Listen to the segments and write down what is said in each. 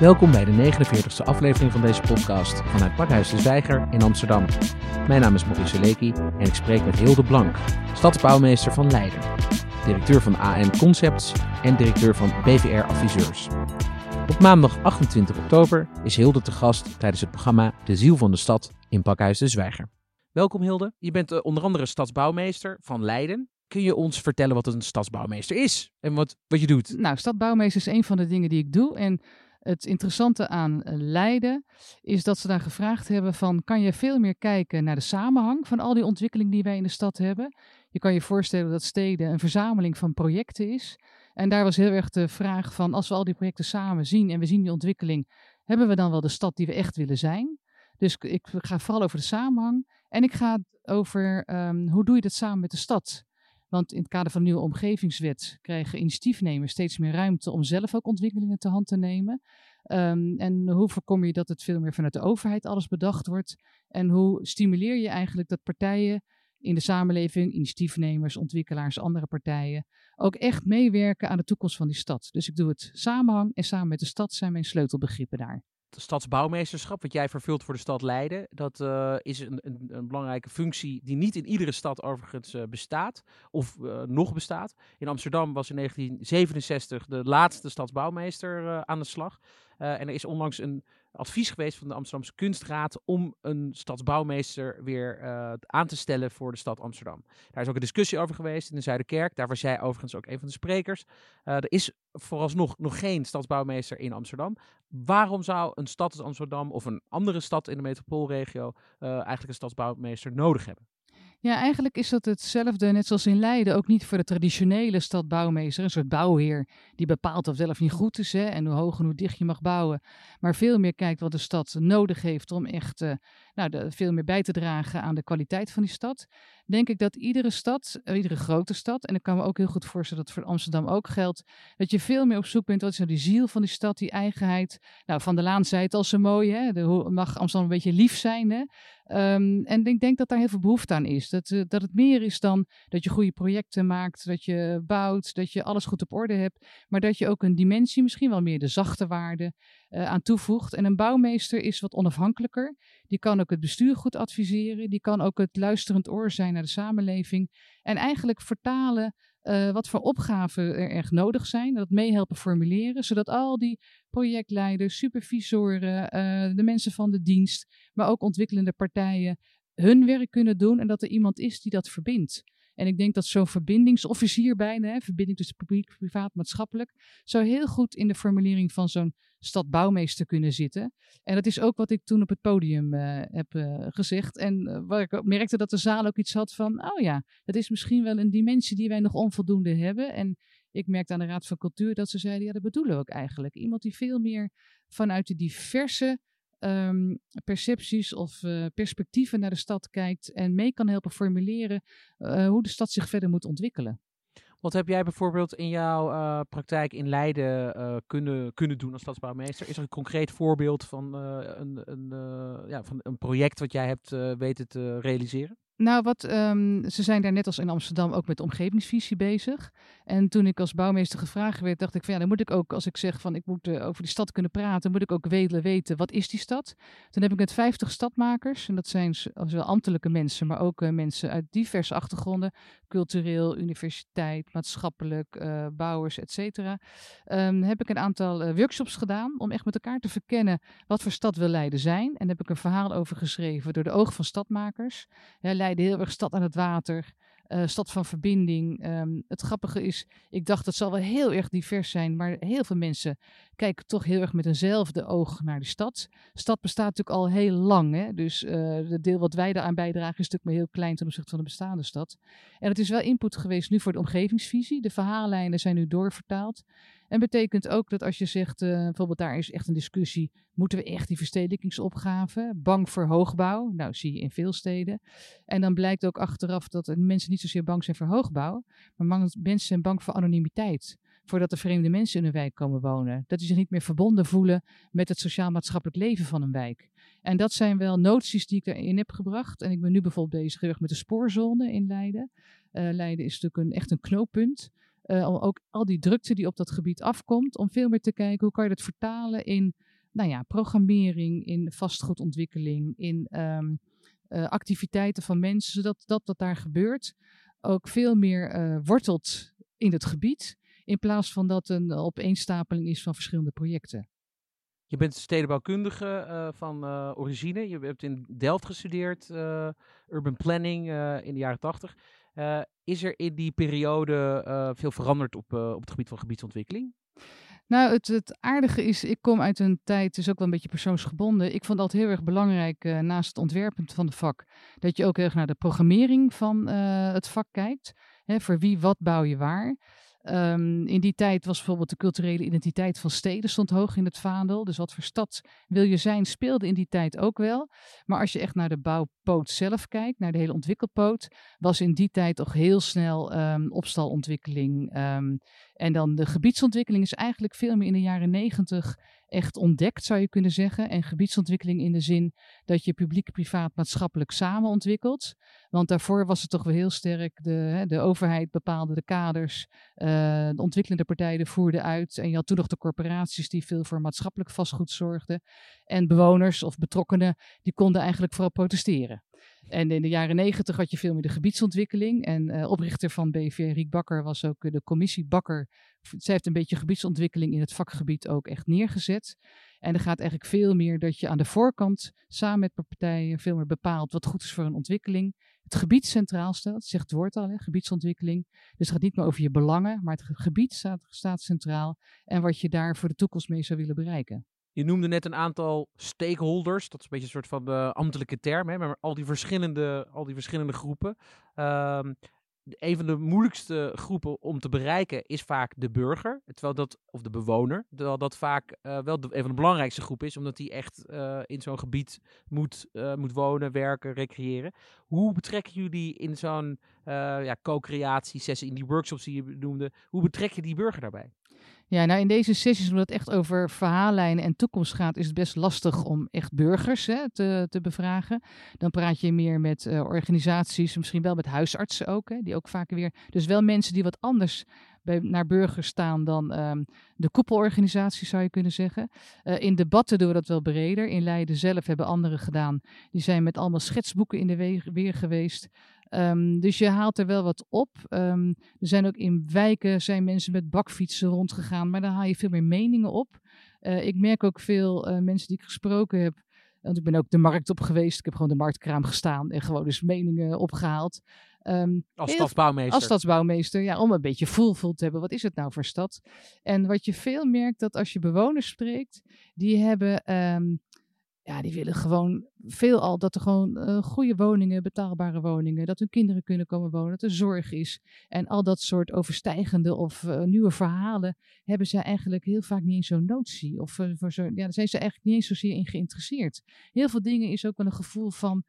Welkom bij de 49e aflevering van deze podcast vanuit Pakhuis de Zwijger in Amsterdam. Mijn naam is Maurice Leekie en ik spreek met Hilde Blank, stadsbouwmeester van Leiden, directeur van AN Concepts en directeur van BVR Adviseurs. Op maandag 28 oktober is Hilde te gast tijdens het programma De Ziel van de Stad in Pakhuis de Zwijger. Welkom Hilde, je bent uh, onder andere stadsbouwmeester van Leiden. Kun je ons vertellen wat een stadsbouwmeester is en wat, wat je doet? Nou, stadsbouwmeester is een van de dingen die ik doe en het interessante aan eh, Leiden is dat ze daar gevraagd hebben van kan je veel meer kijken naar de samenhang van al die ontwikkeling die wij in de stad hebben. Je kan je voorstellen dat steden een verzameling van projecten is. En daar was heel erg de vraag van als we al die projecten samen zien en we zien die ontwikkeling, hebben we dan wel de stad die we echt willen zijn? Dus ik ga vooral over de samenhang en ik ga over um, hoe doe je dat samen met de stad? Want in het kader van de nieuwe omgevingswet krijgen initiatiefnemers steeds meer ruimte om zelf ook ontwikkelingen te hand te nemen. Um, en hoe voorkom je dat het veel meer vanuit de overheid alles bedacht wordt? En hoe stimuleer je eigenlijk dat partijen in de samenleving, initiatiefnemers, ontwikkelaars, andere partijen, ook echt meewerken aan de toekomst van die stad? Dus ik doe het samenhang en samen met de stad zijn mijn sleutelbegrippen daar stadsbouwmeesterschap, wat jij vervult voor de stad Leiden, dat uh, is een, een, een, belangrijke functie die niet in iedere stad overigens uh, bestaat of uh, nog bestaat. In Amsterdam was in 1967 de laatste stadsbouwmeester aan de slag. en er is onlangs een advies geweest van de Amsterdamse Kunstraad om een stadsbouwmeester weer uh, aan te stellen voor de stad Amsterdam. Daar is ook een discussie over geweest in de Zuiderkerk. Daar was jij overigens ook een van de sprekers. Uh, er is vooralsnog nog geen stadsbouwmeester in Amsterdam. Waarom zou een stad als Amsterdam of een andere stad in de metropoolregio uh, eigenlijk een stadsbouwmeester nodig hebben? Ja, eigenlijk is dat hetzelfde, net zoals in Leiden, ook niet voor de traditionele stadbouwmeester, een soort bouwheer die bepaalt of wel of niet goed is hè, en hoe hoog en hoe dicht je mag bouwen, maar veel meer kijkt wat de stad nodig heeft om echt uh, nou, veel meer bij te dragen aan de kwaliteit van die stad. Denk ik dat iedere stad, uh, iedere grote stad, en ik kan me ook heel goed voorstellen dat voor Amsterdam ook geldt, dat je veel meer op zoek bent, wat is nou die ziel van die stad, die eigenheid. Nou, Van de Laan zei het al zo mooi, hè, de, mag Amsterdam een beetje lief zijn, hè? Um, en ik denk dat daar heel veel behoefte aan is. Dat, uh, dat het meer is dan dat je goede projecten maakt, dat je bouwt, dat je alles goed op orde hebt. Maar dat je ook een dimensie, misschien wel meer de zachte waarde, uh, aan toevoegt. En een bouwmeester is wat onafhankelijker. Die kan ook het bestuur goed adviseren. Die kan ook het luisterend oor zijn naar de samenleving. En eigenlijk vertalen uh, wat voor opgaven er echt nodig zijn. Dat meehelpen formuleren, zodat al die projectleiders, supervisoren, de mensen van de dienst, maar ook ontwikkelende partijen hun werk kunnen doen en dat er iemand is die dat verbindt. En ik denk dat zo'n verbindingsofficier bijna, hè, verbinding tussen publiek, privaat, maatschappelijk, zou heel goed in de formulering van zo'n stadbouwmeester kunnen zitten. En dat is ook wat ik toen op het podium uh, heb uh, gezegd. En uh, waar ik merkte dat de zaal ook iets had van, oh ja, dat is misschien wel een dimensie die wij nog onvoldoende hebben. En ik merkte aan de Raad van Cultuur dat ze zeiden, ja, dat bedoelen we ook eigenlijk. Iemand die veel meer vanuit de diverse um, percepties of uh, perspectieven naar de stad kijkt en mee kan helpen formuleren uh, hoe de stad zich verder moet ontwikkelen. Wat heb jij bijvoorbeeld in jouw uh, praktijk in Leiden kunnen, kunnen doen als stadsbouwmeester? Is er een concreet voorbeeld van, een, een, ja, van een project wat jij hebt weten te realiseren? Nou, wat, um, ze zijn daar net als in Amsterdam ook met de omgevingsvisie bezig. En toen ik als bouwmeester gevraagd werd, dacht ik van ja, dan moet ik ook, als ik zeg van ik moet uh, over die stad kunnen praten, moet ik ook willen weten wat is die stad. Toen heb ik met 50 stadmakers, en dat zijn zowel ambtelijke mensen, maar ook uh, mensen uit diverse achtergronden, cultureel, universiteit, maatschappelijk, uh, bouwers, et cetera, um, heb ik een aantal workshops gedaan om echt met elkaar te verkennen wat voor stad wil Leiden zijn. En heb ik een verhaal over geschreven door de ogen van stadmakers. Ja, Leiden heel erg stad aan het water. Uh, stad van verbinding. Um, het grappige is, ik dacht het zal wel heel erg divers zijn, maar heel veel mensen kijken toch heel erg met eenzelfde oog naar de stad. Stad bestaat natuurlijk al heel lang, hè? dus uh, het deel wat wij daaraan bijdragen is natuurlijk maar heel klein ten opzichte van de bestaande stad. En het is wel input geweest nu voor de omgevingsvisie. De verhaallijnen zijn nu doorvertaald. En betekent ook dat als je zegt, uh, bijvoorbeeld daar is echt een discussie, moeten we echt die verstedelijkingsopgave, bang voor hoogbouw? Nou, zie je in veel steden. En dan blijkt ook achteraf dat mensen niet zozeer bang zijn voor hoogbouw, maar mensen zijn bang voor anonimiteit. Voordat er vreemde mensen in een wijk komen wonen. Dat die zich niet meer verbonden voelen met het sociaal-maatschappelijk leven van een wijk. En dat zijn wel noties die ik erin heb gebracht. En ik ben nu bijvoorbeeld bezig met de spoorzone in Leiden. Uh, Leiden is natuurlijk een, echt een knooppunt. Uh, om ook al die drukte die op dat gebied afkomt, om veel meer te kijken hoe kan je dat vertalen in nou ja, programmering, in vastgoedontwikkeling, in ehm, activiteiten van mensen, zodat dat wat daar gebeurt ook veel meer wortelt in het gebied, in plaats van dat een opeenstapeling is van verschillende projecten. Je bent stedenbouwkundige uh, van origine. Je hebt in Delft gestudeerd, urban planning in de jaren tachtig. is er in die periode veel veranderd op, op het gebied van gebiedsontwikkeling? Nou, het, het, aardige is, ik kom uit een tijd, het is ook wel een beetje persoonsgebonden. Ik vond altijd heel erg belangrijk, naast het ontwerpen van het vak, dat je ook heel erg naar de programmering van het vak kijkt. Hè, voor wie, wat bouw je waar. Um, in die tijd was bijvoorbeeld de culturele identiteit van steden stond hoog in het vaandel. Dus wat voor stad wil je zijn, speelde in die tijd ook wel. Maar als je echt naar de bouwpoot zelf kijkt, naar de hele ontwikkelpoot, was in die tijd toch heel snel um, opstalontwikkeling. Um, en dan de gebiedsontwikkeling is eigenlijk veel meer in de jaren negentig echt ontdekt, zou je kunnen zeggen. En gebiedsontwikkeling in de zin dat je publiek, privaat, maatschappelijk samen ontwikkelt. Want daarvoor was het toch wel heel sterk, de, de overheid bepaalde de kaders, uh, de ontwikkelende partijen voerden uit. En je had toen nog de corporaties die veel voor maatschappelijk vastgoed zorgden. En bewoners of betrokkenen, die konden eigenlijk vooral protesteren. En in de jaren negentig had je veel meer de gebiedsontwikkeling. En uh, oprichter van BV, Riek Bakker, was ook uh, de commissie Bakker. Zij heeft een beetje gebiedsontwikkeling in het vakgebied ook echt neergezet. En er gaat eigenlijk veel meer dat je aan de voorkant samen met partijen veel meer bepaalt wat goed is voor een ontwikkeling. Het gebied centraal stelt, zegt het woord al, hè, gebiedsontwikkeling. Dus het gaat niet meer over je belangen, maar het gebied staat, staat centraal. En wat je daar voor de toekomst mee zou willen bereiken. Je noemde net een aantal stakeholders. Dat is een beetje een soort van de ambtelijke term. Hè, maar al die verschillende, al die verschillende groepen. Um, een van de moeilijkste groepen om te bereiken is vaak de burger. Terwijl dat, of de bewoner. Terwijl dat vaak uh, wel de, een van de belangrijkste groepen is. Omdat die echt uh, in zo'n gebied moet, moet wonen, werken, recreëren. Hoe betrekken jullie in zo'n ja, co-creatie sessie, in die workshops die je noemde. Hoe betrek je die burger daarbij? Ja, nou in deze sessies, omdat het echt over verhaallijnen en toekomst gaat, is het best lastig om echt burgers hè, te, te bevragen. Dan praat je meer met uh, organisaties, misschien wel met huisartsen ook, hè, die ook vaak weer. Dus wel mensen die wat anders bij, naar burgers staan dan um, de koepelorganisatie, zou je kunnen zeggen. Uh, in debatten doen we dat wel breder. In Leiden zelf hebben anderen gedaan. Die zijn met allemaal schetsboeken in de weer geweest. Um, dus je haalt er wel wat op. Um, er zijn ook in wijken zijn mensen met bakfietsen rondgegaan, maar dan haal je veel meer meningen op. Uh, ik merk ook veel uh, mensen die ik gesproken heb. Want ik ben ook de markt op geweest. Ik heb gewoon de marktkraam gestaan en gewoon dus meningen opgehaald. Um, als stadsbouwmeester. Als stadsbouwmeester, ja, om een beetje voelvol te hebben. Wat is het nou voor stad? En wat je veel merkt, dat als je bewoners spreekt, die hebben ja, die willen gewoon veelal dat er gewoon uh, goede woningen, betaalbare woningen, dat hun kinderen kunnen komen wonen, dat er zorg is. En al dat soort overstijgende of uh, nieuwe verhalen hebben ze eigenlijk heel vaak niet eens zo'n notie. Of uh, voor zo, ja, daar zijn ze eigenlijk niet eens zozeer in geïnteresseerd. Heel veel dingen is ook wel een gevoel van,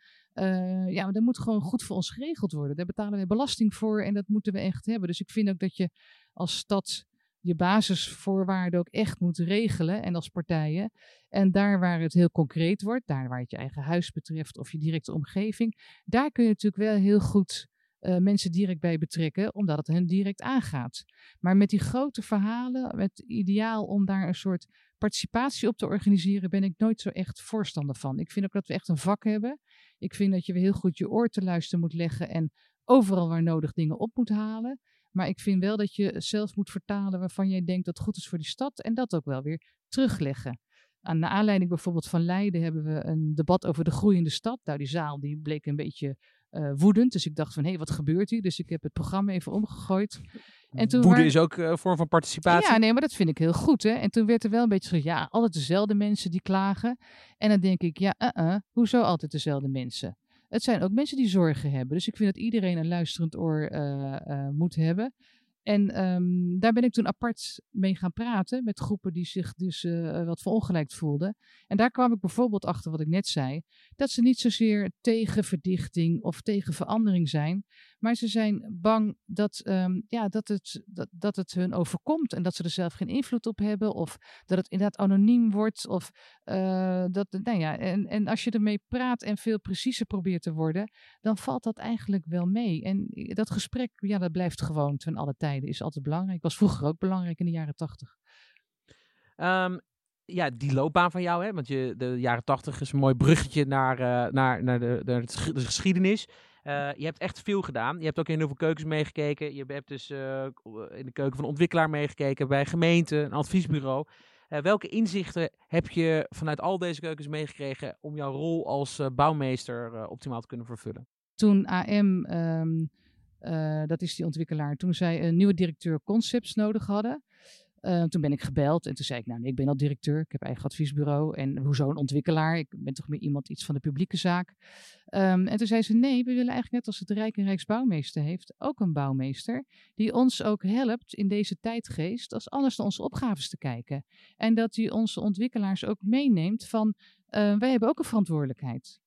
ja, maar dat moet gewoon goed voor ons geregeld worden. Daar betalen we belasting voor en dat moeten we echt hebben. Dus ik vind ook dat je als stad je basisvoorwaarden ook echt moet regelen en als partijen. En daar waar het heel concreet wordt, daar waar het je eigen huis betreft of je directe omgeving, daar kun je natuurlijk wel heel goed uh, mensen direct bij betrekken, omdat het hen direct aangaat. Maar met die grote verhalen, met ideaal om daar een soort participatie op te organiseren, ben ik nooit zo echt voorstander van. Ik vind ook dat we echt een vak hebben. Ik vind dat je heel goed je oor te luisteren moet leggen en overal waar nodig dingen op moet halen. Maar ik vind wel dat je zelf moet vertalen waarvan jij denkt dat goed is voor die stad. En dat ook wel weer terugleggen. Aan de aanleiding bijvoorbeeld van Leiden hebben we een debat over de groeiende stad. Nou, die zaal die bleek een beetje uh, woedend. Dus ik dacht van, hé, hey, wat gebeurt hier? Dus ik heb het programma even omgegooid. En toen Woede is ook een vorm van participatie. Ja, nee, maar dat vind ik heel goed. Hè? En toen werd er wel een beetje gezegd, ja, altijd dezelfde mensen die klagen. En dan denk ik, ja, uh -uh, hoezo altijd dezelfde mensen? Het zijn ook mensen die zorgen hebben. Dus ik vind dat iedereen een luisterend oor uh, uh, moet hebben. En um, daar ben ik toen apart mee gaan praten met groepen die zich dus uh, wat verongelijkt voelden. En daar kwam ik bijvoorbeeld achter wat ik net zei, dat ze niet zozeer tegen verdichting of tegen verandering zijn, maar ze zijn bang dat, um, ja, dat, het, dat, dat het hun overkomt en dat ze er zelf geen invloed op hebben of dat het inderdaad anoniem wordt. Of, uh, dat, nou ja, en, en als je ermee praat en veel preciezer probeert te worden, dan valt dat eigenlijk wel mee. En dat gesprek, ja, dat blijft gewoon ten alle tijden, is altijd belangrijk. Was vroeger ook belangrijk in de jaren tachtig. Um, ja, die loopbaan van jou, hè? want je, de jaren tachtig is een mooi bruggetje naar, uh, naar, naar, de, naar de geschiedenis. Uh, je hebt echt veel gedaan. Je hebt ook in heel veel keukens meegekeken. Je hebt dus uh, in de keuken van ontwikkelaar meegekeken, bij gemeente, een adviesbureau. welke inzichten heb je vanuit al deze keukens meegekregen om jouw rol als bouwmeester optimaal te kunnen vervullen? Toen AM, um, ehm, dat is die ontwikkelaar, toen zij een nieuwe directeur concepts nodig hadden, uh, toen ben ik gebeld en toen zei ik, nou nee, ik ben al directeur, ik heb eigen adviesbureau en hoezo een ontwikkelaar? Ik ben toch meer iemand iets van de publieke zaak. Um, en toen zei ze, nee, we willen eigenlijk net als het Rijk en Rijksbouwmeester heeft, ook een bouwmeester die ons ook helpt in deze tijdgeest als anders naar onze opgaves te kijken. En dat die onze ontwikkelaars ook meeneemt van, uh, wij hebben ook een verantwoordelijkheid.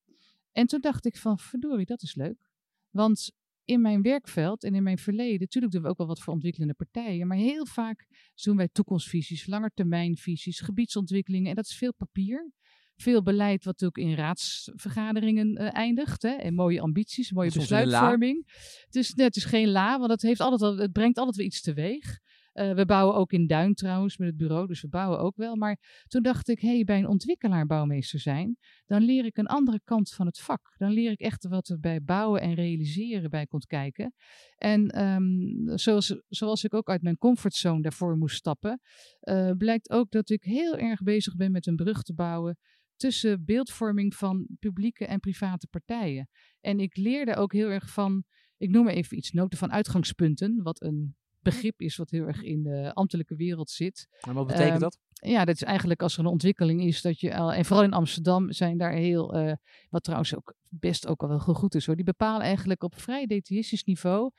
En toen dacht ik van, verdorie, dat is leuk. Want in mijn werkveld en in mijn verleden, natuurlijk doen we ook wel wat voor ontwikkelende partijen, maar heel vaak doen wij toekomstvisies, langetermijnvisies, gebiedsontwikkelingen en dat is veel papier. Veel beleid wat ook in raadsvergaderingen uh, eindigt. Hè, en mooie ambities, mooie besluitvorming. Het is, het is geen la, want het, heeft altijd, het brengt altijd weer iets teweeg. Uh, we bouwen ook in Duin trouwens met het bureau, dus we bouwen ook wel. Maar toen dacht ik, hey, bij een ontwikkelaar bouwmeester zijn, dan leer ik een andere kant van het vak. Dan leer ik echt wat er bij bouwen en realiseren bij komt kijken. En um, zoals, zoals ik ook uit mijn comfortzone daarvoor moest stappen, uh, blijkt ook dat ik heel erg bezig ben met een brug te bouwen tussen beeldvorming van publieke en private partijen. En ik leerde ook heel erg van, ik noem maar even iets, noten van uitgangspunten, wat een begrip is wat heel erg in de ambtelijke wereld zit. En wat betekent um, dat? Ja, dat is eigenlijk als er een ontwikkeling is dat je, en vooral in Amsterdam zijn daar heel, uh, wat trouwens ook best ook al wel goed is hoor, die bepalen eigenlijk op vrij detailistisch niveau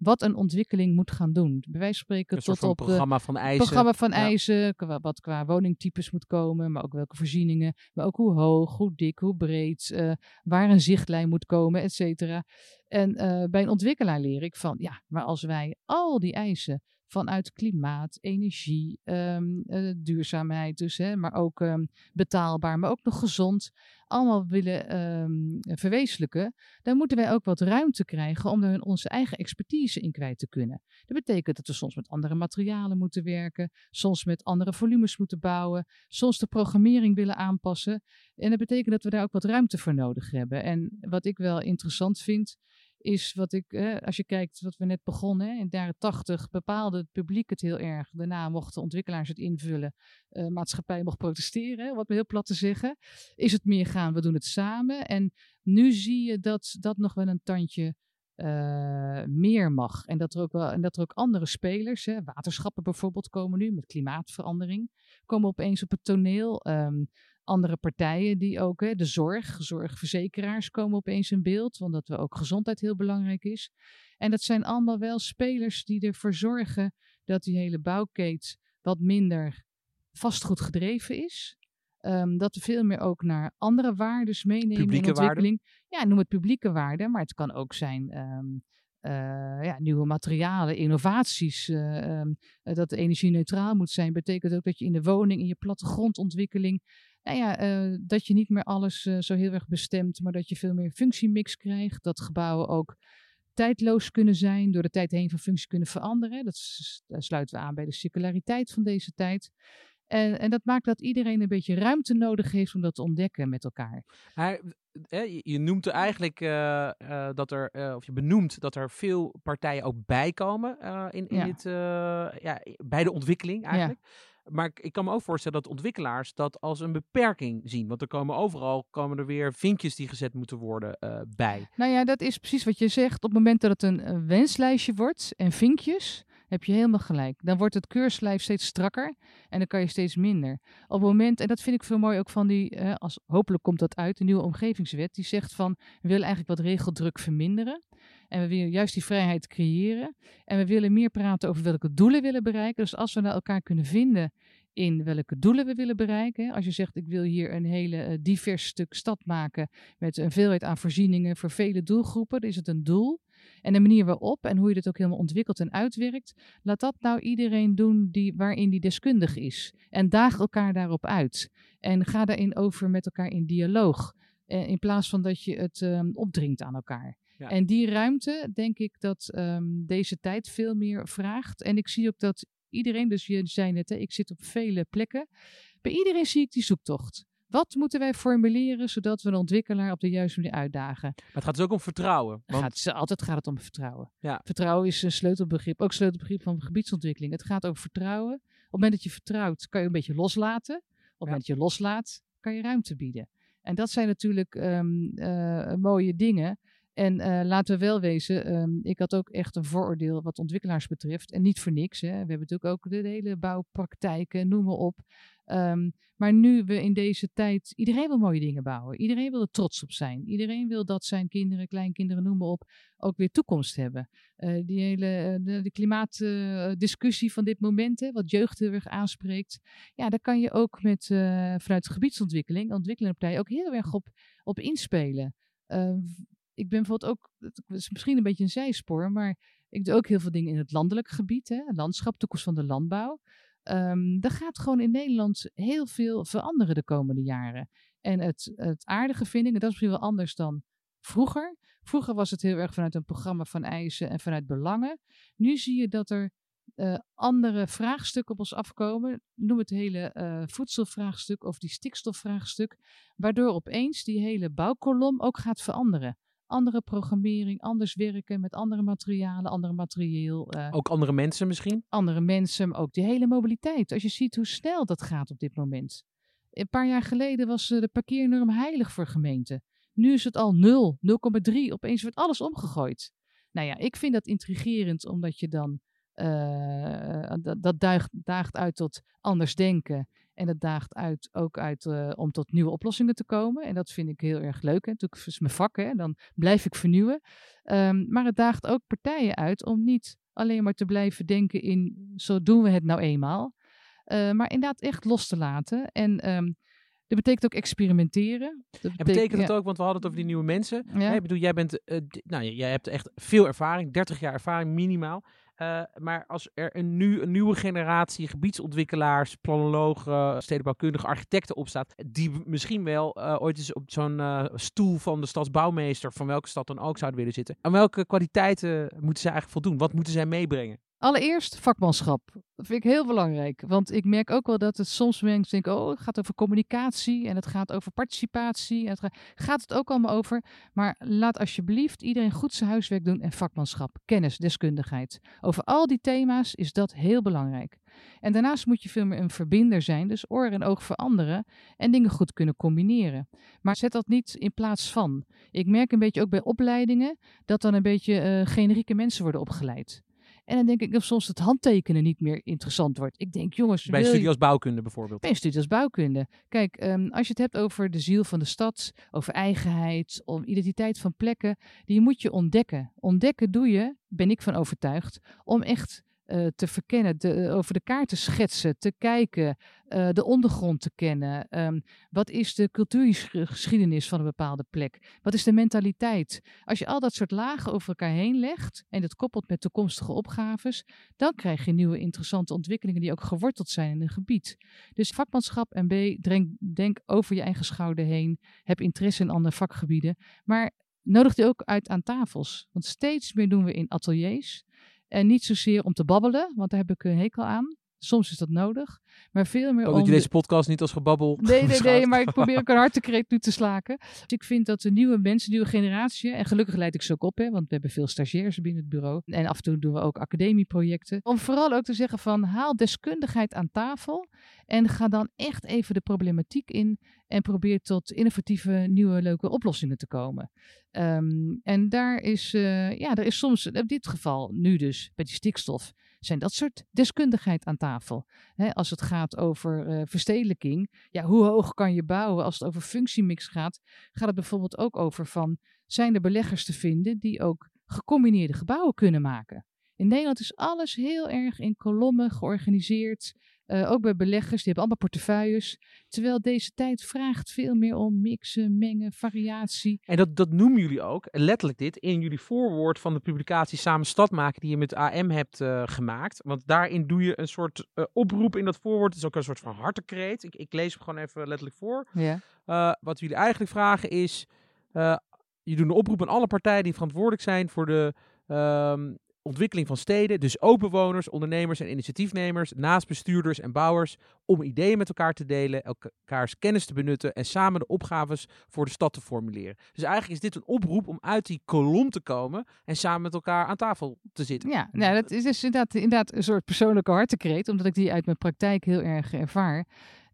wat een ontwikkeling moet gaan doen. Bij wijze van spreken een tot op programma van eisen. programma van eisen, wat qua woningtypes moet komen, maar ook welke voorzieningen, maar ook hoe hoog, hoe dik, hoe breed, uh, waar een zichtlijn moet komen, et cetera. En uh, bij een ontwikkelaar leer ik van, ja, maar als wij al die eisen vanuit klimaat, energie, um, uh, duurzaamheid dus, hè, maar ook um, betaalbaar, maar ook nog gezond, allemaal willen um, verwezenlijken, dan moeten wij ook wat ruimte krijgen om er onze eigen expertise in kwijt te kunnen. Dat betekent dat we soms met andere materialen moeten werken, soms met andere volumes moeten bouwen, soms de programmering willen aanpassen. En dat betekent dat we daar ook wat ruimte voor nodig hebben. En wat ik wel interessant vind, is wat ik, als je kijkt wat we net begonnen, in de jaren tachtig bepaalde het publiek het heel erg. Daarna mochten ontwikkelaars het invullen, uh, maatschappij mocht protesteren, wat me heel plat te zeggen. Is het meer gaan, we doen het samen. En nu zie je dat dat nog wel een tandje uh, meer mag. En dat er ook, wel, en dat er ook andere spelers, hè, waterschappen bijvoorbeeld, komen nu met klimaatverandering, komen opeens op het toneel. Um, andere partijen die ook, hè, de zorg, zorgverzekeraars komen opeens in beeld, omdat we ook gezondheid heel belangrijk is. En dat zijn allemaal wel spelers die ervoor zorgen dat die hele bouwkeet wat minder vastgoed gedreven is. Um, dat we veel meer ook naar andere waarden meenemen publieke in ontwikkeling. Waarden? Ja, noem het publieke waarden, maar het kan ook zijn um, uh, ja, nieuwe materialen, innovaties. Uh, um, dat energie neutraal moet zijn, betekent ook dat je in de woning, in je plattegrondontwikkeling nou ja, uh, dat je niet meer alles uh, zo heel erg bestemt, maar dat je veel meer functiemix krijgt. Dat gebouwen ook tijdloos kunnen zijn, door de tijd heen van functie kunnen veranderen. Dat sluiten we aan bij de circulariteit van deze tijd. En, en, dat maakt dat iedereen een beetje ruimte nodig heeft om dat te ontdekken met elkaar. Hij, je noemt er eigenlijk uh, uh, dat er, uh, of je benoemt dat er veel partijen ook bijkomen in, in Ja. dit, ja, bij de ontwikkeling eigenlijk. Maar ik, kan me ook voorstellen dat ontwikkelaars dat als een beperking zien. Want er komen overal komen er weer vinkjes die gezet moeten worden eh, bij. Nou ja, dat is precies wat je zegt. Op het moment dat het een, een wenslijstje wordt en vinkjes, heb je helemaal gelijk. Dan wordt het keurslijf steeds strakker en dan kan je steeds minder. Op het moment, en dat vind ik veel mooi ook van die, eh, als, hopelijk komt dat uit, de nieuwe omgevingswet, die zegt van, we willen eigenlijk wat regeldruk verminderen. En we willen juist die vrijheid creëren. En we willen meer praten over welke doelen we willen bereiken. Dus als we naar elkaar kunnen vinden in welke doelen we willen bereiken. Als je zegt, ik wil hier een hele uh, divers stuk stad maken met een veelheid aan voorzieningen voor vele doelgroepen, dan is het een doel. En de manier waarop en hoe je dit ook helemaal ontwikkelt en uitwerkt, laat dat nou iedereen doen die, waarin die deskundig is. En daag elkaar daarop uit. En ga daarin over met elkaar in dialoog. Uh, in plaats van dat je het um, opdringt aan elkaar. Ja. En die ruimte, denk ik dat um, deze tijd veel meer vraagt. En ik zie ook dat iedereen, dus je zei net, hè, ik zit op vele plekken. Bij iedereen zie ik die zoektocht. Wat moeten wij formuleren zodat we een ontwikkelaar op de juiste manier uitdagen? Maar het gaat dus ook om vertrouwen. Want... Gaat, altijd gaat het om vertrouwen. Ja. Vertrouwen is een sleutelbegrip, ook sleutelbegrip van gebiedsontwikkeling. Het gaat over vertrouwen. Op het moment dat je vertrouwt, kan je een beetje loslaten. Op het moment dat je loslaat, kan je ruimte bieden. En dat zijn natuurlijk um, uh, mooie dingen. En uh, laten we wel wezen, um, ik had ook echt een vooroordeel wat ontwikkelaars betreft. En niet voor niks. Hè. We hebben natuurlijk ook de, de hele bouwpraktijken, noem maar op. Um, maar nu we in deze tijd, iedereen wil mooie dingen bouwen. Iedereen wil er trots op zijn. Iedereen wil dat zijn kinderen, kleinkinderen, noem maar op, ook weer toekomst hebben. Uh, die hele de, de klimaatdiscussie uh, van dit moment, hè, wat jeugd heel erg aanspreekt. Ja, daar kan je ook met, vanuit de gebiedsontwikkeling, ontwikkelende partijen, ook heel erg op, op inspelen. ik ben bijvoorbeeld ook, het is misschien een beetje een zijspoor, maar ik doe ook heel veel dingen in het landelijk gebied, hè, landschap, toekomst van de landbouw. Um, er gaat gewoon in Nederland heel veel veranderen de komende jaren. En het, het aardige vind ik, en dat is misschien wel anders dan vroeger. Vroeger was het heel erg vanuit een programma van eisen en vanuit belangen. Nu zie je dat er uh, andere vraagstukken op ons afkomen. Noem het hele uh, voedselvraagstuk of die stikstofvraagstuk. Waardoor opeens die hele bouwkolom ook gaat veranderen andere programmering, anders werken met andere materialen, andere materieel. Uh, ook andere mensen misschien? Andere mensen, maar ook die hele mobiliteit. Als je ziet hoe snel dat gaat op dit moment. Een paar jaar geleden was de parkeernorm heilig voor gemeenten. Nu is het al 0, 0,3. Opeens wordt alles omgegooid. Nou ja, ik vind dat intrigerend, omdat je dan. Uh, dat, dat daagt, daagt uit tot anders denken. En dat daagt uit, ook uit uh, om tot nieuwe oplossingen te komen. En dat vind ik heel erg leuk. Hè. Natuurlijk is mijn vak, hè. dan blijf ik vernieuwen. Um, maar het daagt ook partijen uit om niet alleen maar te blijven denken in zo doen we het nou eenmaal. Uh, maar inderdaad echt los te laten. En um, dat betekent ook experimenteren. Dat betekent, en betekent het ja. ook, want we hadden het over die nieuwe mensen. Ja. Ik bedoel, jij bent, uh, nou, jij hebt echt veel ervaring, 30 jaar ervaring minimaal. Uh, maar als er een, nu, een nieuwe generatie gebiedsontwikkelaars, planologen, stedenbouwkundige architecten opstaat, die misschien wel uh, ooit eens op zo'n uh, stoel van de stadsbouwmeester, van welke stad dan ook, zouden willen zitten. Aan welke kwaliteiten moeten zij eigenlijk voldoen? Wat moeten zij meebrengen? Allereerst vakmanschap. Dat vind ik heel belangrijk. Want ik merk ook wel dat het soms mensen denken: oh, het gaat over communicatie en het gaat over participatie. En het gaat, het ook allemaal over. Maar laat alsjeblieft iedereen goed zijn huiswerk doen en vakmanschap, kennis, deskundigheid. Over al die thema's is dat heel belangrijk. En daarnaast moet je veel meer een verbinder zijn, dus oor en oog voor anderen en dingen goed kunnen combineren. Maar zet dat niet in plaats van. Ik merk een beetje ook bij opleidingen dat dan een beetje uh, generieke mensen worden opgeleid. En dan denk ik dat soms het handtekenen niet meer interessant wordt. Ik denk, jongens. Bij studie als bouwkunde bijvoorbeeld. Bij studie als bouwkunde. Kijk, um, als je het hebt over de ziel van de stad, over eigenheid, om identiteit van plekken, die moet je ontdekken. Ontdekken doe je, ben ik van overtuigd, om echt uh, te verkennen, de, uh, over de kaart te schetsen, te kijken, uh, de ondergrond te kennen. Um, wat is de cultuurgeschiedenis van een bepaalde plek? Wat is de mentaliteit? Als je al dat soort lagen over elkaar heen legt en dat koppelt met toekomstige opgaves, dan krijg je nieuwe interessante ontwikkelingen die ook geworteld zijn in een gebied. Dus vakmanschap en B, denk over je eigen schouder heen, heb interesse in andere vakgebieden, maar nodig die ook uit aan tafels. Want steeds meer doen we in ateliers. En niet zozeer om te babbelen, want daar heb ik een hekel aan. Soms is dat nodig. Maar veel meer ook dat je deze podcast niet als gebabbel... Nee, nee, nee, maar ik probeer ook een hartekreet nu te slaken. Dus ik vind dat de nieuwe mensen, nieuwe generatie... En gelukkig leid ik ze ook op, hè, want we hebben veel stagiairs binnen het bureau. En af en toe doen we ook academieprojecten. Om vooral ook te zeggen van, haal deskundigheid aan tafel... En ga dan echt even de problematiek in en probeer tot innovatieve, nieuwe, leuke oplossingen te komen. Um, en daar is, uh, ja, er is soms, in dit geval nu dus, bij die stikstof, zijn dat soort deskundigheid aan tafel. Als het gaat over uh, verstedelijking, ja, hoe hoog kan je bouwen? Als het over functiemix gaat, gaat het bijvoorbeeld ook over van, zijn er beleggers te vinden die ook gecombineerde gebouwen kunnen maken? In Nederland is alles heel erg in kolommen georganiseerd. Uh, ook bij beleggers, die hebben allemaal portefeuilles. Terwijl deze tijd vraagt veel meer om mixen, mengen, variatie. En dat, dat noemen jullie ook, letterlijk dit, in jullie voorwoord van de publicatie Samen Stad maken die je met AM hebt uh, gemaakt. Want daarin doe je een soort uh, oproep in dat voorwoord. Het is ook een soort van hartekreet. Ik, ik lees hem gewoon even letterlijk voor. Ja. wat jullie eigenlijk vragen is, je doet een oproep aan alle partijen die verantwoordelijk zijn voor de... Um, ontwikkeling van steden, dus ook bewoners, ondernemers en initiatiefnemers, naast bestuurders en bouwers, om ideeën met elkaar te delen, elkaars kennis te benutten en samen de opgaves voor de stad te formuleren. Dus eigenlijk is dit een oproep om uit die kolom te komen en samen met elkaar aan tafel te zitten. Ja, nou, dat is dus inderdaad, inderdaad een soort persoonlijke hartekreet, omdat ik die uit mijn praktijk heel erg ervaar.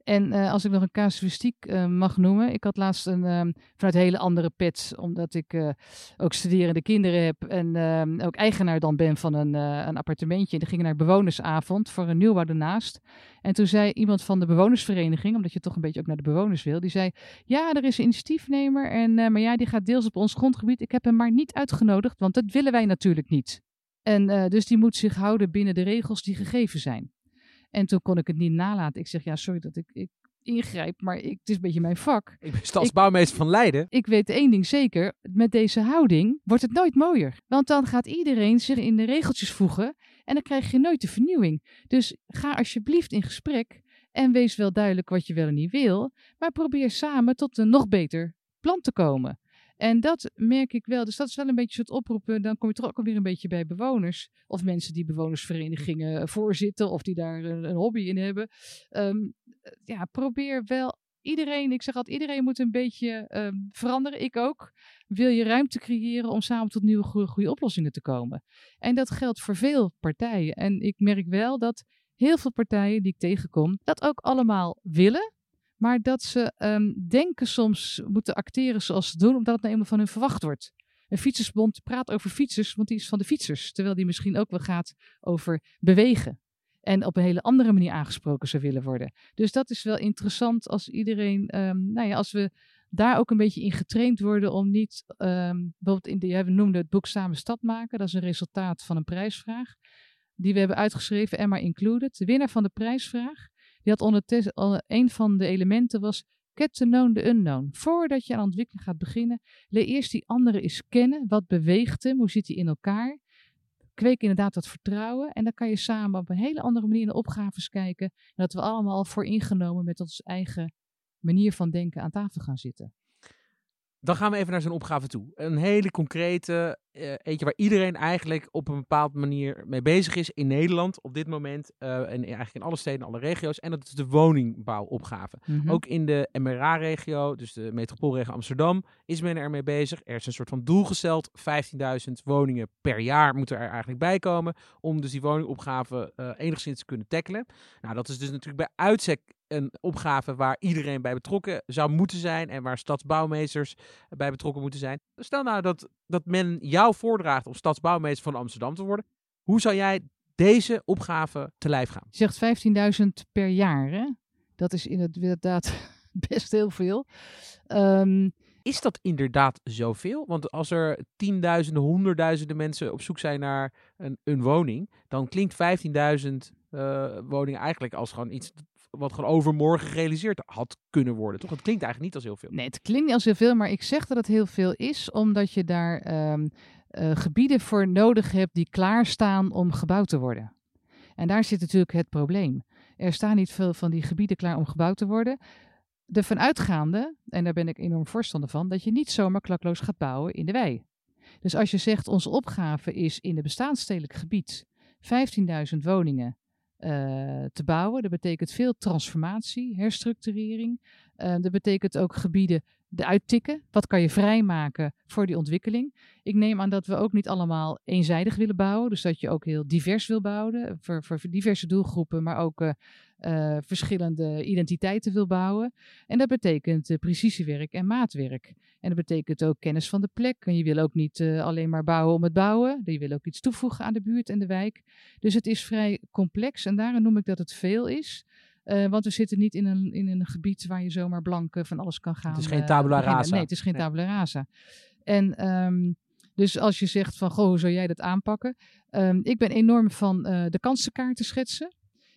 En uh, als ik nog een casuïstiek uh, mag noemen. Ik had laatst een, um, vanuit hele andere pet, omdat ik uh, ook studerende kinderen heb en ehm, ook eigenaar dan ben van een, een appartementje. En die gingen naar bewonersavond voor een nieuwbouw ernaast. En toen zei iemand van de bewonersvereniging, omdat je toch een beetje ook naar de bewoners wil, die zei, ja, er is een initiatiefnemer, en, maar ja, die gaat deels op ons grondgebied. Ik heb hem maar niet uitgenodigd, want dat willen wij natuurlijk niet. En dus die moet zich houden binnen de regels die gegeven zijn. En toen kon ik het niet nalaten. Ik zeg, ja, sorry dat ik, ik ingrijp, maar ik, het is een beetje mijn vak. Ik ben stadsbouwmeester van Leiden. Ik weet één ding zeker, met deze houding wordt het nooit mooier. Want dan gaat iedereen zich in de regeltjes voegen en dan krijg je nooit de vernieuwing. Dus ga alsjeblieft in gesprek en wees wel duidelijk wat je wel en niet wil, maar probeer samen tot een nog beter plan te komen. En dat merk ik wel. Dus dat is wel een beetje het oproepen. Dan kom je toch ook alweer een beetje bij bewoners. Of mensen die bewonersverenigingen voorzitten. Of die daar een, hobby in hebben. Ehm, ja, probeer wel iedereen, ik zeg altijd, iedereen moet een beetje um, veranderen. Ik ook. Wil je ruimte creëren om samen tot nieuwe goede oplossingen te komen. En dat geldt voor veel partijen. En ik merk wel dat heel veel partijen die ik tegenkom, dat ook allemaal willen. Maar dat ze um, denken soms moeten acteren zoals ze doen, omdat het nou eenmaal van hun verwacht wordt. Een fietsersbond praat over fietsers, want die is van de fietsers. Terwijl die misschien ook wel gaat over bewegen. En op een hele andere manier aangesproken zou willen worden. Dus dat is wel interessant als iedereen, um, nou ja, als we daar ook een beetje in getraind worden om niet, um, bijvoorbeeld in de, we noemden het boek Samen Stad maken. Dat is een resultaat van een prijsvraag. Die we hebben uitgeschreven, Emma Included. De winnaar van de prijsvraag die had ondertussen, een van de elementen was get to know the unknown. Voordat je aan ontwikkeling gaat beginnen, leer eerst die andere eens kennen. Wat beweegt hem? Hoe zit hij in elkaar? Kweek inderdaad dat vertrouwen. En dan kan je samen op een hele andere manier naar opgaves kijken. En dat we allemaal vooringenomen met onze eigen manier van denken aan tafel gaan zitten. Dan gaan we even naar zijn opgave toe. Een hele concrete, uh, eentje waar iedereen eigenlijk op een bepaalde manier mee bezig is in Nederland op dit moment. Uh, en eigenlijk in alle steden, alle regio's. En dat is de woningbouwopgave. Mm -hmm. Ook in de MRA-regio, dus de metropoolregio Amsterdam, is men er mee bezig. Er is een soort van doel gesteld. 15.000 woningen per jaar moeten er eigenlijk bij komen. Om dus die woningopgave uh, enigszins te kunnen tackelen. Nou, dat is dus natuurlijk bij uitstek een opgave waar iedereen bij betrokken zou moeten zijn en waar stadsbouwmeesters bij betrokken moeten zijn. Stel nou dat, dat men jou voordraagt om stadsbouwmeester van Amsterdam te worden. Hoe zou jij deze opgave te lijf gaan? Je zegt 15.000 per jaar, hè? Dat is inderdaad best heel veel. Um, is dat inderdaad zoveel? Want als er tienduizenden, honderdduizenden mensen op zoek zijn naar een, een woning, dan klinkt 15.000 uh, woningen eigenlijk als gewoon iets wat gewoon overmorgen gerealiseerd had kunnen worden. Toch? Het klinkt eigenlijk niet als heel veel. Nee, het klinkt niet als heel veel, maar ik zeg dat het heel veel is, omdat je daar um, uh, gebieden voor nodig hebt die klaarstaan om gebouwd te worden. En daar zit natuurlijk het probleem. Er staan niet veel van die gebieden klaar om gebouwd te worden. De vanuitgaande, en daar ben ik enorm voorstander van, dat je niet zomaar klakloos gaat bouwen in de wei. Dus als je zegt, onze opgave is in het bestaansstedelijk gebied 15.000 woningen uh, te bouwen. Dat betekent veel transformatie, herstructurering. Uh, dat betekent ook gebieden de uittikken. Wat kan je vrijmaken voor die ontwikkeling? Ik neem aan dat we ook niet allemaal eenzijdig willen bouwen. Dus dat je ook heel divers wil bouwen. Voor, voor diverse doelgroepen, maar ook uh, verschillende identiteiten wil bouwen. En dat betekent uh, precisiewerk en maatwerk. En dat betekent ook kennis van de plek. En je wil ook niet uh, alleen maar bouwen om het bouwen. Je wil ook iets toevoegen aan de buurt en de wijk. Dus het is vrij complex en daarom noem ik dat het veel is. Uh, want we zitten niet in een, in een gebied waar je zomaar blank van alles kan gaan. Het is geen tabula rasa. Nee, het is geen nee. tabula rasa. En um, dus als je zegt van, goh, hoe zou jij dat aanpakken? Um, ik ben enorm van de kansenkaarten schetsen.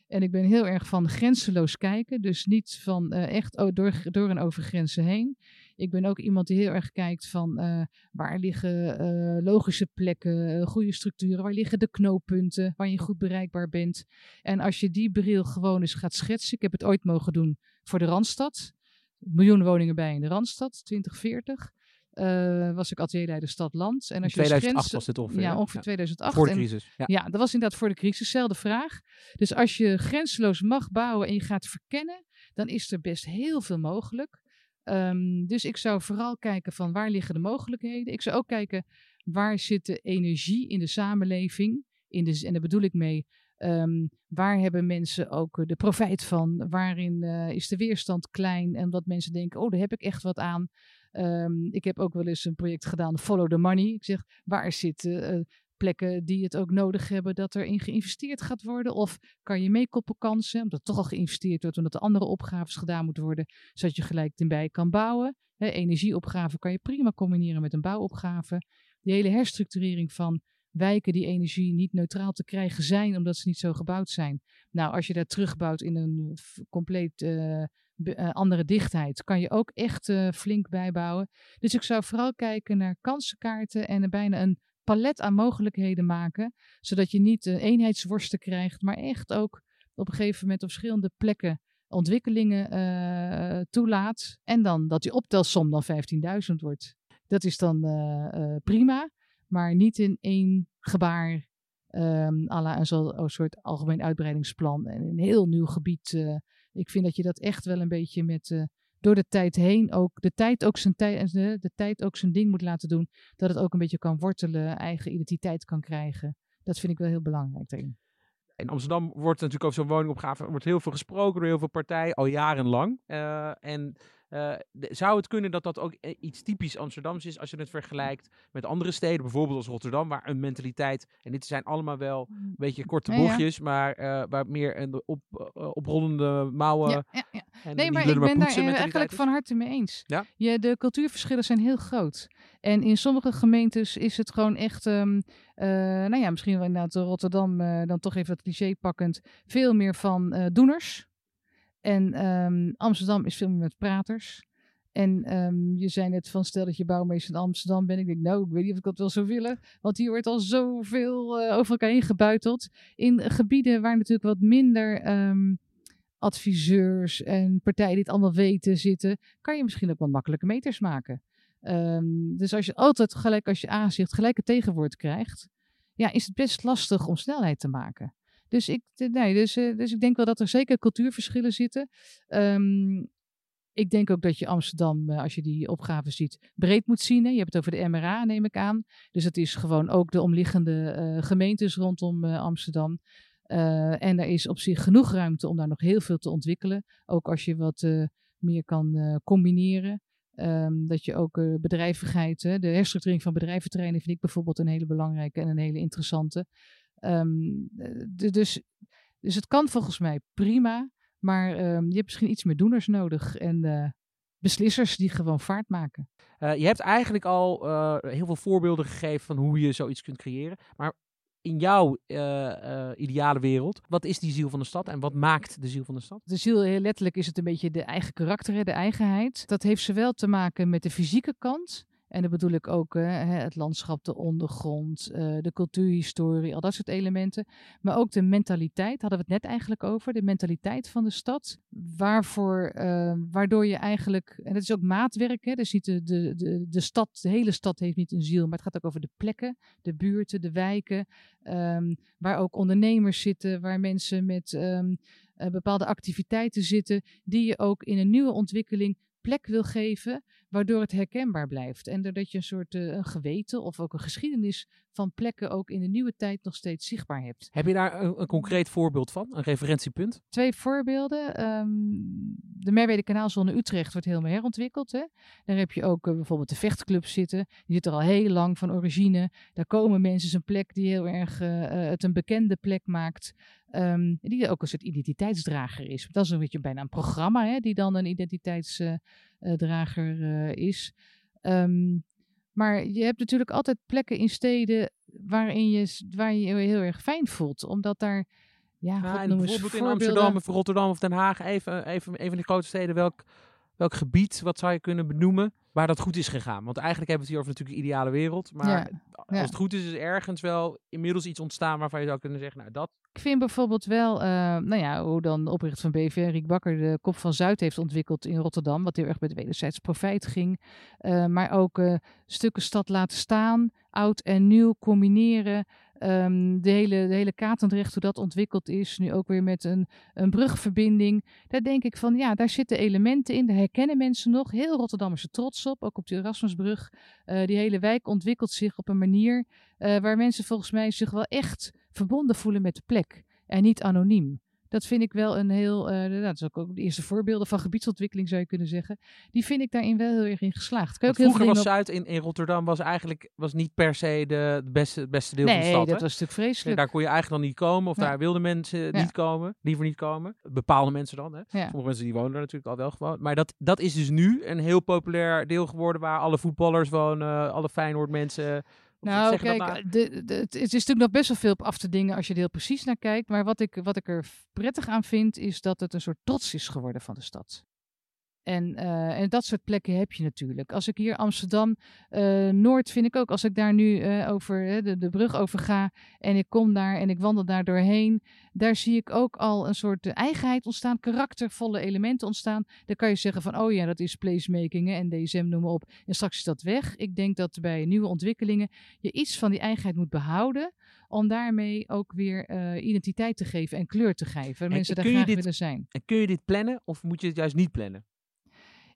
En ik ben heel erg van grenzeloos kijken. Dus niet van uh, echt door, door en over grenzen heen. Ik ben ook iemand die heel erg kijkt van uh, waar liggen uh, logische plekken, goede structuren, waar liggen de knooppunten, waar je goed bereikbaar bent. En als je die bril gewoon eens gaat schetsen. Ik heb het ooit mogen doen voor de Randstad. Miljoen woningen bij in de Randstad, 2040. Eh, was ik atelierleider Stad Land. En als je dus 2008 grens- was dit ongeveer. Ja, ongeveer 2008. Voor de En- crisis. Ja. ja, dat was inderdaad voor de crisis, zelfde vraag. Dus als je grenzeloos mag bouwen en je gaat verkennen, dan is er best heel veel mogelijk. Ehm, dus ik zou vooral kijken van waar liggen de mogelijkheden. Ik zou ook kijken waar zit de energie in de samenleving. In de, en daar bedoel ik mee, ehm, waar hebben mensen ook eh, de profijt van? Waarin eh, is de weerstand klein? En dat mensen denken, oh, daar heb ik echt wat aan. Ehm, ik heb ook wel eens een project gedaan, Follow the Money. Ik zeg, waar zitten eh, plekken die het ook nodig hebben dat er in geïnvesteerd gaat worden? Of kan je meekoppelen kansen, omdat toch al geïnvesteerd wordt, omdat er andere opgaves gedaan moeten worden, zodat je gelijk erbij kan bouwen. Hè, energieopgave kan je prima combineren met een bouwopgave. Die hele herstructurering van wijken die energie niet neutraal te krijgen zijn, omdat ze niet zo gebouwd zijn. Nou, als je daar terugbouwt in een compleet eh, eh, andere dichtheid, kan je ook echt eh, flink bijbouwen. Dus ik zou vooral kijken naar kansenkaarten en er bijna een palet aan mogelijkheden maken, zodat je niet eh, eenheidsworsten krijgt, maar echt ook op een gegeven moment op verschillende plekken ontwikkelingen toelaat. En dan dat die optelsom dan 15.000 wordt. Dat is dan prima, maar niet in één gebaar. ehm à la een, zo, een soort algemeen uitbreidingsplan en een heel nieuw gebied. Ik vind dat je dat echt wel een beetje met eh, door de tijd heen ook de tijd ook zijn tijd de, tijd ook zijn ding moet laten doen, dat het ook een beetje kan wortelen, eigen identiteit kan krijgen. Dat vind ik wel heel belangrijk daarin. In Amsterdam wordt natuurlijk over zo'n woningopgave wordt heel veel gesproken door heel veel partijen, al jarenlang. Eh, en eh, zou het kunnen dat dat ook eh, iets typisch Amsterdams is als je het vergelijkt met andere steden, bijvoorbeeld als Rotterdam, waar een mentaliteit, en dit zijn allemaal wel een beetje korte Ja, ja. bochtjes, maar eh, waar meer een op, eh, oprollende mouwen ja, ja, ja. en Nee, maar ik ben daar eigenlijk is. van harte mee eens. Ja? Je, de cultuurverschillen zijn heel groot. En in sommige gemeentes is het gewoon echt, ehm, eh, nou ja, misschien wel inderdaad Rotterdam, dan toch even het cliché pakkend, veel meer van doeners. En ehm, Amsterdam is veel meer met praters. En ehm, je zei net van, stel dat je bouwmeester in Amsterdam bent. Ik denk, nou, ik weet niet of ik dat wel zou willen. Want hier wordt al zoveel eh, over elkaar heen gebuiteld. In gebieden waar natuurlijk wat minder ehm, adviseurs en partijen die het allemaal weten zitten, kan je misschien ook wel makkelijke meters maken. Dus als je altijd gelijk als je aanzicht gelijk het tegenwoord krijgt, ja, is het best lastig om snelheid te maken. Dus ik, nee, dus, eh, dus ik denk wel dat er zeker cultuurverschillen zitten. Ehm, ik denk ook dat je Amsterdam, eh, als je die opgave ziet, breed moet zien. Hè. Je hebt het over de MRA, neem ik aan. Dus het is gewoon ook de omliggende eh, gemeentes rondom Amsterdam. En er is op zich genoeg ruimte om daar nog heel veel te ontwikkelen. Ook als je wat meer kan combineren. Ehm, dat je ook eh, bedrijvigheid, de herstructurering van bedrijventerreinen vind ik bijvoorbeeld een hele belangrijke en een hele interessante. Ehm, eh, dus, dus het kan volgens mij prima, maar ehm, je hebt misschien iets meer doeners nodig en eh, beslissers die gewoon vaart maken. Eh, je hebt eigenlijk al eh, heel veel voorbeelden gegeven van hoe je zoiets kunt creëren. Maar in jouw ideale wereld, wat is die ziel van de stad en wat maakt de ziel van de stad? De ziel, heel letterlijk is het een beetje de eigen karakter, de eigenheid. Dat heeft zowel te maken met de fysieke kant. En dan bedoel ik ook eh, hè, het landschap, de ondergrond, eh, de cultuurhistorie, al dat soort elementen. Maar ook de mentaliteit, hadden we het net eigenlijk over. De mentaliteit van de stad. Waarvoor, eh, waardoor je eigenlijk, en het is ook maatwerk, hè, dus niet de, de, de, de stad, de hele stad heeft niet een ziel. Maar het gaat ook over de plekken, de buurten, de wijken. ehm, waar ook ondernemers zitten, waar mensen met ehm, eh, bepaalde activiteiten zitten, die je ook in een nieuwe ontwikkeling plek wil geven, waardoor het herkenbaar blijft. En doordat je een soort eh, geweten of ook een geschiedenis van plekken ook in de nieuwe tijd nog steeds zichtbaar hebt. Heb je daar een, een concreet voorbeeld van, een referentiepunt? Twee voorbeelden. Ehm, de Merwede Kanaalzone Utrecht wordt helemaal herontwikkeld. Hè? Daar heb je ook eh, bijvoorbeeld de vechtclub zitten. Die zit er al heel lang van origine. Daar komen mensen, een plek die heel erg eh, eh, het een bekende plek maakt. Ehm, die ook een soort identiteitsdrager is. Dat is een beetje bijna een programma hè, die dan een identiteitsdrager is. Ehm, maar je hebt natuurlijk altijd plekken in steden waarin je, waar je je heel erg fijn voelt. Omdat daar, ja, God, bijvoorbeeld in. Amsterdam of Rotterdam of Den Haag, even, even, even van die grote steden, welk, Welk gebied, wat zou je kunnen benoemen, waar dat goed is gegaan? Want eigenlijk hebben we het hier over natuurlijk de ideale wereld. Maar Ja, als ja. het goed is, is er ergens wel inmiddels iets ontstaan waarvan je zou kunnen zeggen, nou dat... Ik vind bijvoorbeeld wel, eh, nou ja, hoe dan de oprichter van BVR, Riek Bakker, de Kop van Zuid heeft ontwikkeld in Rotterdam. Wat heel erg met wederzijds profijt ging. Eh, maar ook eh, stukken stad laten staan, oud en nieuw combineren. Ehm, de, hele, de hele Katendrecht, hoe dat ontwikkeld is, nu ook weer met een, een brugverbinding. Daar denk ik van, ja, daar zitten elementen in, daar herkennen mensen nog. Heel Rotterdam is er trots op, ook op de Erasmusbrug. Eh, die hele wijk ontwikkelt zich op een manier eh, waar mensen volgens mij zich wel echt verbonden voelen met de plek en niet anoniem. Dat vind ik wel een heel, eh, nou, dat is ook, ook de eerste voorbeelden van gebiedsontwikkeling zou je kunnen zeggen. Die vind ik daarin wel heel erg in geslaagd. Kan je Want ook heel vroeger was Zuid in, in Rotterdam was eigenlijk was niet per se de, beste, het beste deel van de Nee, stad. dat hè? was natuurlijk Nee, vreselijk. daar kon je eigenlijk dan niet komen, of Ja. daar wilden mensen Ja. niet komen, liever niet komen. Bepaalde mensen dan, hè. Sommige mensen die wonen daar natuurlijk al wel gewoon. Maar dat, dat is dus nu een heel populair deel geworden waar alle voetballers wonen, alle Feyenoord mensen. Nou, kijk, de, de, het is natuurlijk nog best wel veel op af te dingen als je er heel precies naar kijkt. Maar wat ik, wat ik er prettig aan vind, is dat het een soort trots is geworden van de stad. En, eh, en dat soort plekken heb je natuurlijk. Als ik hier Amsterdam eh, Noord vind ik ook, als ik daar nu eh, over de, de brug over ga en ik kom daar en ik wandel daar doorheen, daar zie ik ook al een soort eigenheid ontstaan, karaktervolle elementen ontstaan. Dan kan je zeggen van, oh ja, dat is placemaking hè, en DSM, noem maar op. En straks is dat weg. Ik denk dat bij nieuwe ontwikkelingen je iets van die eigenheid moet behouden. Om daarmee ook weer identiteit te geven en kleur te geven. Waar En mensen daar graag dit- willen zijn. En kun je dit plannen of moet je het juist niet plannen?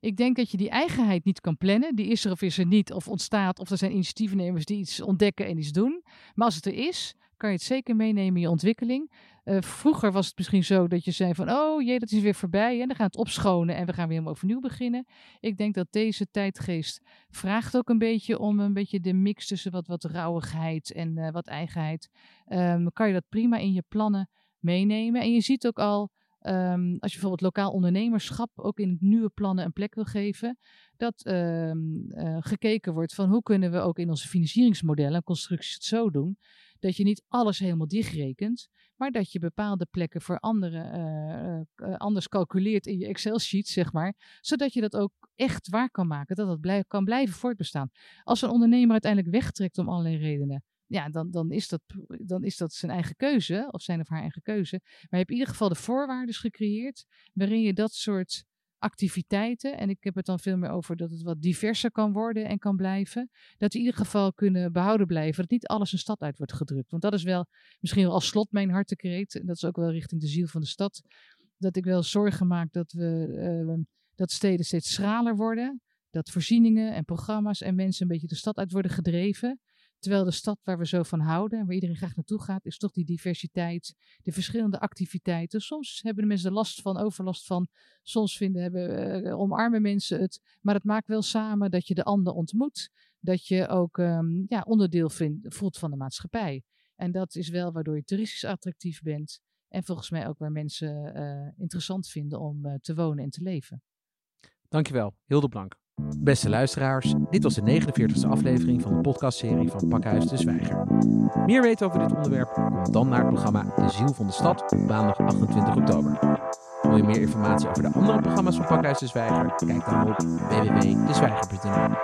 Ik denk dat je die eigenheid niet kan plannen. Die is er of is er niet, of ontstaat, of er zijn initiatiefnemers die iets ontdekken en iets doen. Maar als het er is, kan je het zeker meenemen in je ontwikkeling. Eh, vroeger was het misschien zo dat je zei van, oh jee, dat is weer voorbij. En dan gaan we het opschonen en we gaan weer helemaal overnieuw beginnen. Ik denk dat deze tijdgeest vraagt ook een beetje om een beetje de mix tussen wat, wat rauwigheid en eh, wat eigenheid. Ehm, kan je dat prima in je plannen meenemen. En je ziet ook al, ehm, als je bijvoorbeeld lokaal ondernemerschap ook in nieuwe plannen een plek wil geven, dat ehm, eh, gekeken wordt van hoe kunnen we ook in onze financieringsmodellen en constructies het zo doen, dat je niet alles helemaal dichtrekent, maar dat je bepaalde plekken voor anderen eh, eh, anders calculeert in je Excel-sheet, zeg maar, zodat je dat ook echt waar kan maken, dat dat kan blijven voortbestaan. Als een ondernemer uiteindelijk wegtrekt om allerlei redenen, ja, dan, dan, is dat, dan is dat zijn eigen keuze, of zijn of haar eigen keuze. Maar je hebt in ieder geval de voorwaarden gecreëerd waarin je dat soort activiteiten, en ik heb het dan veel meer over dat het wat diverser kan worden en kan blijven, dat die in ieder geval kunnen behouden blijven, dat niet alles een stad uit wordt gedrukt. Want dat is wel misschien wel als slot mijn hartekreet, en dat is ook wel richting de ziel van de stad, dat ik wel zorgen maak dat, we, eh, dat steden steeds schraler worden, dat voorzieningen en programma's en mensen een beetje de stad uit worden gedreven. Terwijl de stad waar we zo van houden en waar iedereen graag naartoe gaat, is toch die diversiteit, de verschillende activiteiten. Soms hebben de mensen last van, overlast van. Soms vinden, hebben, eh, omarmen mensen het. Maar het maakt wel samen dat je de ander ontmoet. Dat je ook ehm, ja, onderdeel vindt, voelt van de maatschappij. En dat is wel waardoor je toeristisch attractief bent. En volgens mij ook waar mensen eh, interessant vinden om eh, te wonen en te leven. Dankjewel, Hilde Blank. Beste luisteraars, dit was de 49e aflevering van de podcastserie van Pakhuis de Zwijger. Meer weten over dit onderwerp? Kom dan naar het programma De Ziel van de Stad op maandag 28 oktober. Wil je meer informatie over de andere programma's van Pakhuis de Zwijger? Kijk dan op www.dezwijger.nl.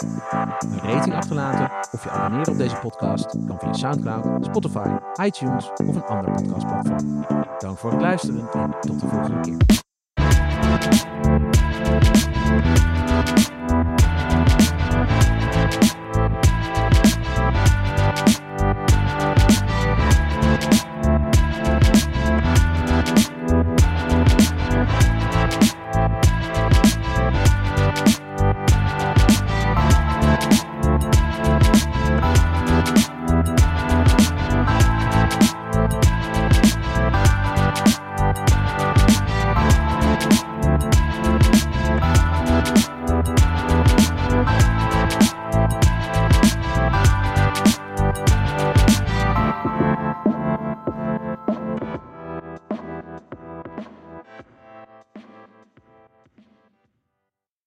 Een rating achterlaten of je abonneren op deze podcast kan via Soundcloud, Spotify, iTunes of een ander podcastplatform. Dank voor het luisteren en tot de volgende keer.